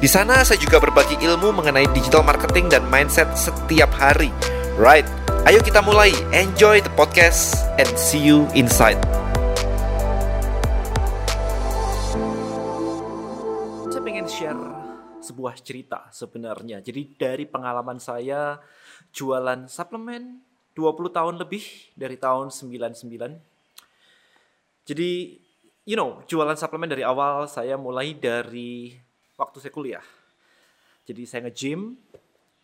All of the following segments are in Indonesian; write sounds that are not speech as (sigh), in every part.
Di sana saya juga berbagi ilmu mengenai digital marketing dan mindset setiap hari. Right, ayo kita mulai. Enjoy the podcast and see you inside. Saya pengen share sebuah cerita sebenarnya. Jadi dari pengalaman saya jualan suplemen 20 tahun lebih dari tahun 99. Jadi you know, jualan suplemen dari awal saya mulai dari waktu saya kuliah. Jadi saya nge-gym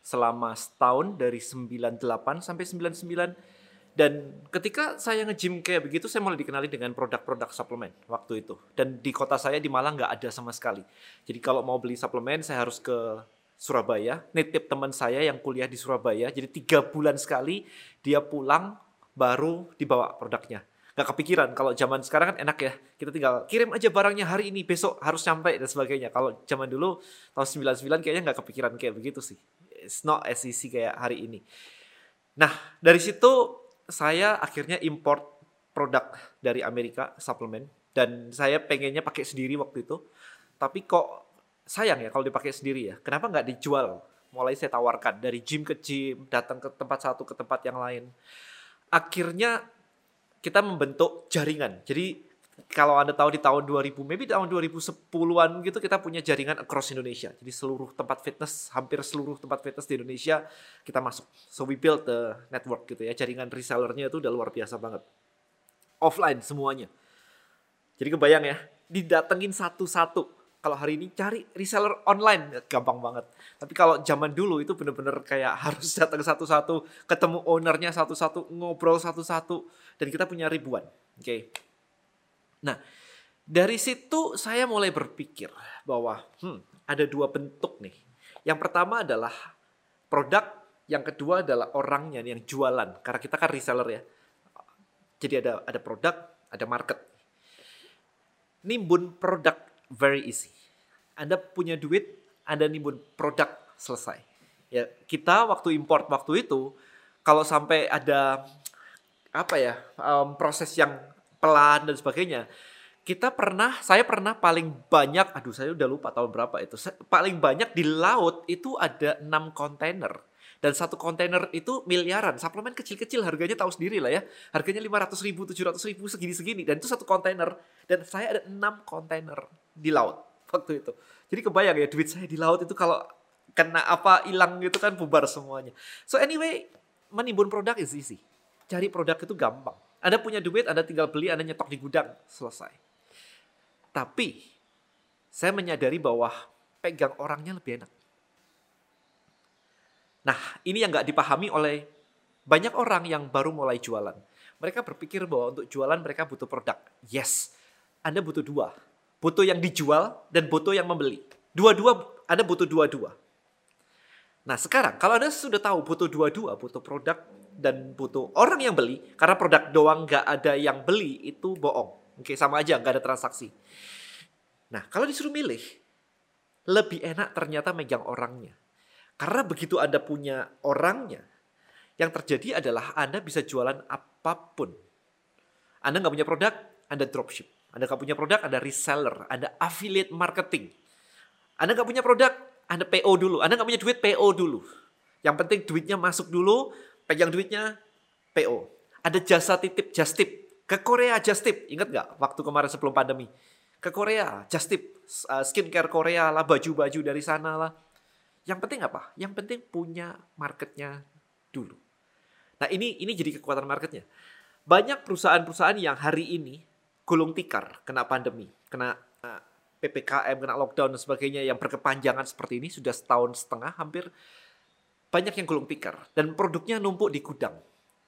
selama setahun dari 98 sampai 99 dan ketika saya nge-gym kayak begitu saya mulai dikenali dengan produk-produk suplemen waktu itu. Dan di kota saya di Malang nggak ada sama sekali. Jadi kalau mau beli suplemen saya harus ke Surabaya, nitip teman saya yang kuliah di Surabaya. Jadi tiga bulan sekali dia pulang baru dibawa produknya nggak kepikiran kalau zaman sekarang kan enak ya. Kita tinggal kirim aja barangnya hari ini besok harus sampai dan sebagainya. Kalau zaman dulu tahun 99 kayaknya nggak kepikiran kayak begitu sih. It's not as easy kayak hari ini. Nah dari situ saya akhirnya import produk dari Amerika suplemen. Dan saya pengennya pakai sendiri waktu itu. Tapi kok sayang ya kalau dipakai sendiri ya. Kenapa nggak dijual? Mulai saya tawarkan dari gym ke gym datang ke tempat satu ke tempat yang lain. Akhirnya kita membentuk jaringan. Jadi kalau Anda tahu di tahun 2000, maybe tahun 2010-an gitu kita punya jaringan across Indonesia. Jadi seluruh tempat fitness, hampir seluruh tempat fitness di Indonesia kita masuk. So we build the network gitu ya. Jaringan resellernya itu udah luar biasa banget. Offline semuanya. Jadi kebayang ya, didatengin satu-satu kalau hari ini cari reseller online ya, gampang banget. Tapi kalau zaman dulu itu bener-bener kayak (laughs) harus datang satu-satu, ketemu ownernya satu-satu, ngobrol satu-satu, dan kita punya ribuan. Oke. Okay. Nah, dari situ saya mulai berpikir bahwa hmm, ada dua bentuk nih. Yang pertama adalah produk, yang kedua adalah orangnya yang jualan. Karena kita kan reseller ya. Jadi ada ada produk, ada market. Nimbun produk very easy. Anda punya duit, Anda nimbun produk selesai. Ya, kita waktu import waktu itu kalau sampai ada apa ya um, proses yang pelan dan sebagainya, kita pernah, saya pernah paling banyak, aduh saya udah lupa tahun berapa itu, paling banyak di laut itu ada 6 kontainer. Dan satu kontainer itu miliaran, suplemen kecil-kecil harganya tahu sendiri lah ya. Harganya 500 ribu, 700 ribu, segini-segini. Dan itu satu kontainer. Dan saya ada 6 kontainer di laut waktu itu. Jadi kebayang ya duit saya di laut itu kalau kena apa hilang gitu kan bubar semuanya. So anyway, menimbun produk is easy. Cari produk itu gampang. Anda punya duit, Anda tinggal beli, Anda nyetok di gudang, selesai. Tapi saya menyadari bahwa pegang orangnya lebih enak. Nah, ini yang nggak dipahami oleh banyak orang yang baru mulai jualan. Mereka berpikir bahwa untuk jualan mereka butuh produk. Yes, Anda butuh dua butuh yang dijual dan butuh yang membeli. Dua-dua, Anda butuh dua-dua. Nah sekarang, kalau Anda sudah tahu butuh dua-dua, butuh produk dan butuh orang yang beli, karena produk doang nggak ada yang beli, itu bohong. Oke, sama aja, nggak ada transaksi. Nah, kalau disuruh milih, lebih enak ternyata megang orangnya. Karena begitu Anda punya orangnya, yang terjadi adalah Anda bisa jualan apa pun. Anda nggak punya produk, Anda dropship. Anda nggak punya produk, ada reseller, ada affiliate marketing. Anda nggak punya produk, Anda PO dulu. Anda nggak punya duit, PO dulu. Yang penting duitnya masuk dulu, pegang duitnya, PO. Ada jasa titip, just tip. Ke Korea, just tip. Ingat nggak waktu kemarin sebelum pandemi? Ke Korea, just tip. Uh, skincare Korea lah, baju-baju dari sana lah. Yang penting apa? Yang penting punya marketnya dulu. Nah ini ini jadi kekuatan marketnya. Banyak perusahaan-perusahaan yang hari ini gulung tikar kena pandemi, kena eh, PPKM, kena lockdown dan sebagainya yang berkepanjangan seperti ini sudah setahun setengah hampir banyak yang gulung tikar dan produknya numpuk di gudang.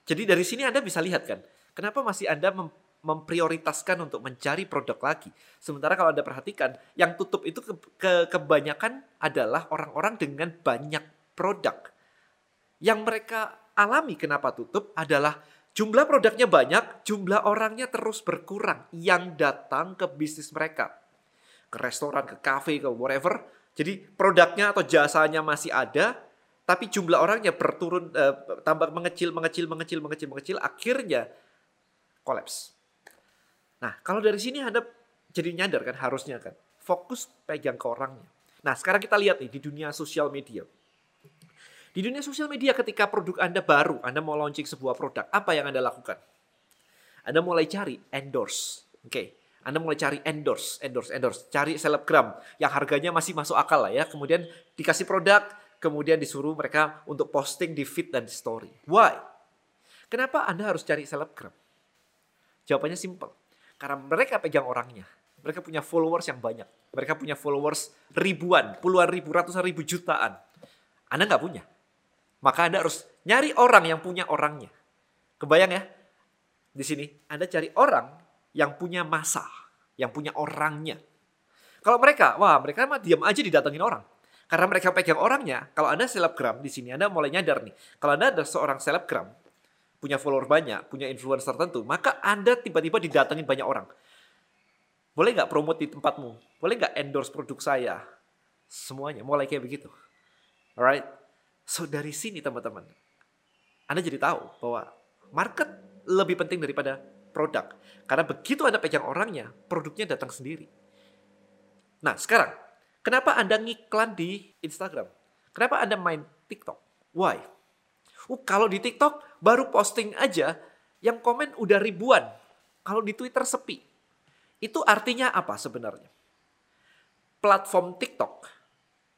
Jadi dari sini Anda bisa lihat kan, kenapa masih Anda memprioritaskan untuk mencari produk lagi. Sementara kalau Anda perhatikan, yang tutup itu ke, ke kebanyakan adalah orang-orang dengan banyak produk. Yang mereka alami kenapa tutup adalah jumlah produknya banyak, jumlah orangnya terus berkurang yang datang ke bisnis mereka. Ke restoran, ke cafe, ke whatever. Jadi produknya atau jasanya masih ada, tapi jumlah orangnya berturun, uh, tambah mengecil, mengecil, mengecil, mengecil, mengecil, akhirnya kolaps. Nah, kalau dari sini Anda jadi nyadar kan harusnya kan. Fokus pegang ke orangnya. Nah, sekarang kita lihat nih di dunia sosial media. Di dunia sosial media ketika produk Anda baru, Anda mau launching sebuah produk, apa yang Anda lakukan? Anda mulai cari endorse. Oke. Okay. Anda mulai cari endorse, endorse, endorse. Cari selebgram yang harganya masih masuk akal lah ya. Kemudian dikasih produk, kemudian disuruh mereka untuk posting di feed dan di story. Why? Kenapa Anda harus cari selebgram? Jawabannya simple. Karena mereka pegang orangnya. Mereka punya followers yang banyak. Mereka punya followers ribuan, puluhan ribu, ratusan ribu, jutaan. Anda nggak punya. Maka Anda harus nyari orang yang punya orangnya. Kebayang ya? Di sini Anda cari orang yang punya masa, yang punya orangnya. Kalau mereka, wah mereka mah diam aja didatengin orang. Karena mereka pegang orangnya, kalau Anda selebgram di sini Anda mulai nyadar nih. Kalau Anda ada seorang selebgram, punya follower banyak, punya influencer tertentu, maka Anda tiba-tiba didatengin banyak orang. Boleh nggak promote di tempatmu? Boleh nggak endorse produk saya? Semuanya, mulai kayak begitu. Alright? So dari sini teman-teman, Anda jadi tahu bahwa market lebih penting daripada produk. Karena begitu Anda pegang orangnya, produknya datang sendiri. Nah sekarang, kenapa Anda ngiklan di Instagram? Kenapa Anda main TikTok? Why? Uh, kalau di TikTok baru posting aja yang komen udah ribuan. Kalau di Twitter sepi. Itu artinya apa sebenarnya? Platform TikTok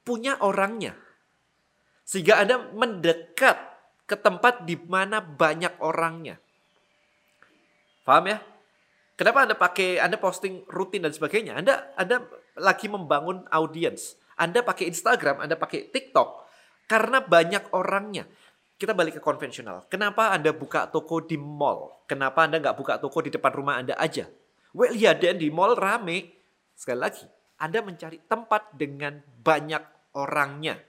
punya orangnya. Sehingga Anda mendekat ke tempat di mana banyak orangnya. Paham ya? Kenapa Anda pakai Anda posting rutin dan sebagainya? Anda Anda lagi membangun audiens. Anda pakai Instagram, Anda pakai TikTok karena banyak orangnya kita balik ke konvensional. Kenapa Anda buka toko di mall? Kenapa Anda nggak buka toko di depan rumah Anda aja? Well, ya dan di mall rame. Sekali lagi, Anda mencari tempat dengan banyak orangnya.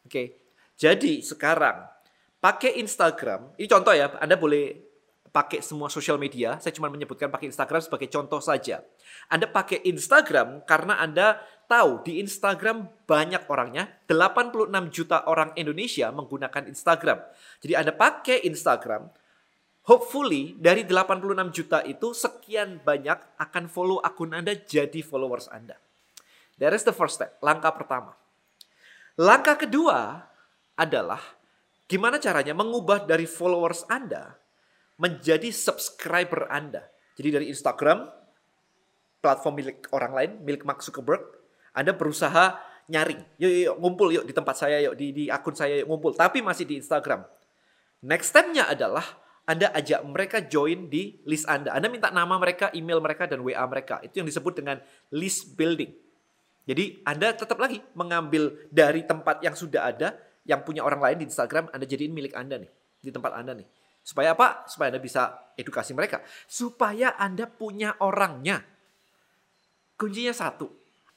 Oke, okay. jadi sekarang pakai Instagram. Ini contoh ya, Anda boleh pakai semua sosial media. Saya cuma menyebutkan pakai Instagram sebagai contoh saja. Anda pakai Instagram karena Anda tahu di Instagram banyak orangnya, 86 juta orang Indonesia menggunakan Instagram. Jadi Anda pakai Instagram, hopefully dari 86 juta itu sekian banyak akan follow akun Anda jadi followers Anda. That is the first step, langkah pertama. Langkah kedua adalah gimana caranya mengubah dari followers Anda menjadi subscriber Anda. Jadi dari Instagram, platform milik orang lain, milik Mark Zuckerberg, anda berusaha nyaring, yuk, yuk, yuk ngumpul yuk di tempat saya yuk di, di akun saya yuk ngumpul, tapi masih di Instagram. Next stepnya adalah Anda ajak mereka join di list Anda. Anda minta nama mereka, email mereka, dan WA mereka. Itu yang disebut dengan list building. Jadi Anda tetap lagi mengambil dari tempat yang sudah ada, yang punya orang lain di Instagram, Anda jadiin milik Anda nih, di tempat Anda nih. Supaya apa? Supaya Anda bisa edukasi mereka. Supaya Anda punya orangnya. Kuncinya satu,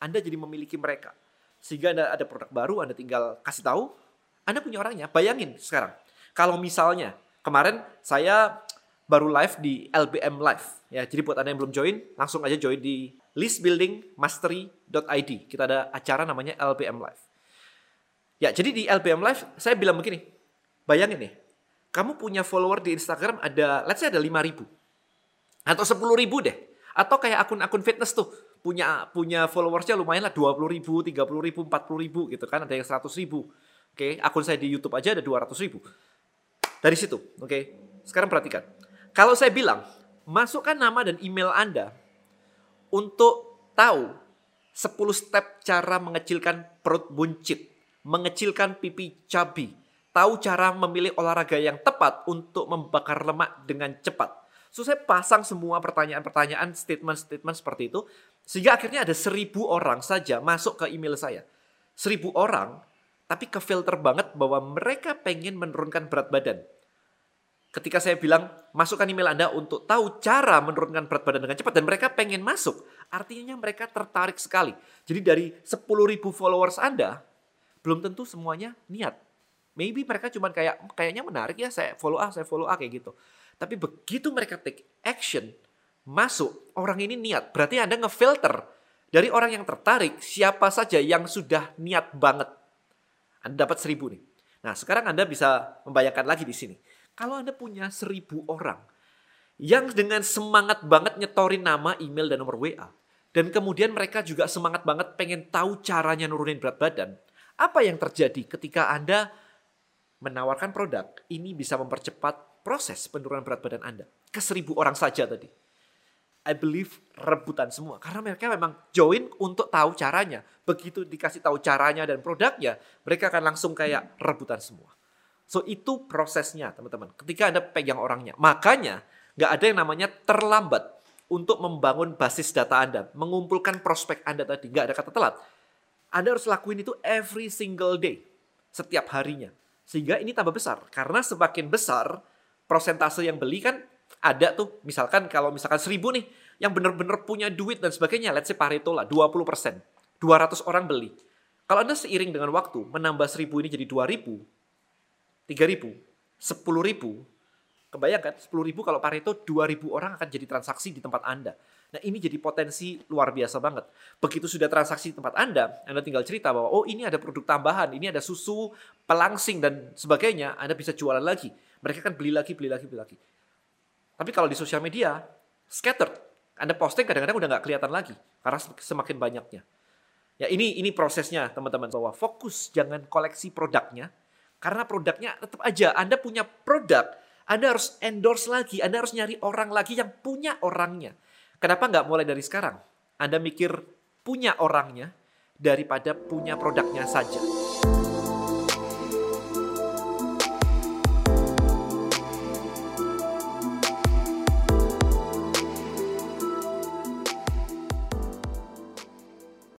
anda jadi memiliki mereka. Sehingga Anda ada produk baru, Anda tinggal kasih tahu, Anda punya orangnya. Bayangin sekarang, kalau misalnya kemarin saya baru live di LBM Live. Ya, jadi buat Anda yang belum join, langsung aja join di listbuildingmastery.id. Kita ada acara namanya LBM Live. Ya, jadi di LBM Live saya bilang begini. Bayangin nih, kamu punya follower di Instagram ada let's say ada 5000 atau 10.000 deh. Atau kayak akun-akun fitness tuh punya punya followersnya lumayan lah 20 ribu, 30 ribu, 40 ribu gitu kan. Ada yang 100 ribu. Oke, okay? akun saya di YouTube aja ada 200 ribu. Dari situ, oke. Okay? Sekarang perhatikan. Kalau saya bilang, masukkan nama dan email Anda untuk tahu 10 step cara mengecilkan perut buncit, mengecilkan pipi cabi, tahu cara memilih olahraga yang tepat untuk membakar lemak dengan cepat. So saya pasang semua pertanyaan-pertanyaan, statement-statement seperti itu. Sehingga akhirnya ada seribu orang saja masuk ke email saya. Seribu orang, tapi ke filter banget bahwa mereka pengen menurunkan berat badan. Ketika saya bilang masukkan email Anda untuk tahu cara menurunkan berat badan dengan cepat dan mereka pengen masuk, artinya mereka tertarik sekali. Jadi dari 10.000 followers Anda, belum tentu semuanya niat. Maybe mereka cuma kayak kayaknya menarik ya saya follow A, saya follow A kayak gitu. Tapi begitu mereka take action, masuk, orang ini niat. Berarti Anda ngefilter dari orang yang tertarik, siapa saja yang sudah niat banget. Anda dapat seribu nih. Nah sekarang Anda bisa membayangkan lagi di sini kalau Anda punya seribu orang yang dengan semangat banget nyetorin nama, email, dan nomor WA, dan kemudian mereka juga semangat banget pengen tahu caranya nurunin berat badan, apa yang terjadi ketika Anda menawarkan produk ini bisa mempercepat proses penurunan berat badan Anda ke seribu orang saja tadi. I believe rebutan semua karena mereka memang join untuk tahu caranya. Begitu dikasih tahu caranya dan produknya, mereka akan langsung kayak rebutan semua. So itu prosesnya teman-teman. Ketika Anda pegang orangnya. Makanya nggak ada yang namanya terlambat untuk membangun basis data Anda. Mengumpulkan prospek Anda tadi. Nggak ada kata telat. Anda harus lakuin itu every single day. Setiap harinya. Sehingga ini tambah besar. Karena semakin besar prosentase yang beli kan ada tuh. Misalkan kalau misalkan seribu nih. Yang benar-benar punya duit dan sebagainya. Let's say Pareto lah 20%. 200 orang beli. Kalau Anda seiring dengan waktu menambah seribu ini jadi 2000, 3.000, 10.000, kebayang kan 10.000 kalau Pareto 2.000 orang akan jadi transaksi di tempat Anda. Nah ini jadi potensi luar biasa banget. Begitu sudah transaksi di tempat Anda, Anda tinggal cerita bahwa oh ini ada produk tambahan, ini ada susu, pelangsing dan sebagainya, Anda bisa jualan lagi. Mereka kan beli lagi, beli lagi, beli lagi. Tapi kalau di sosial media, scattered. Anda posting kadang-kadang udah nggak kelihatan lagi karena semakin banyaknya. Ya ini ini prosesnya teman-teman bahwa fokus jangan koleksi produknya, karena produknya tetap aja Anda punya produk, Anda harus endorse lagi, Anda harus nyari orang lagi yang punya orangnya. Kenapa nggak mulai dari sekarang? Anda mikir punya orangnya daripada punya produknya saja.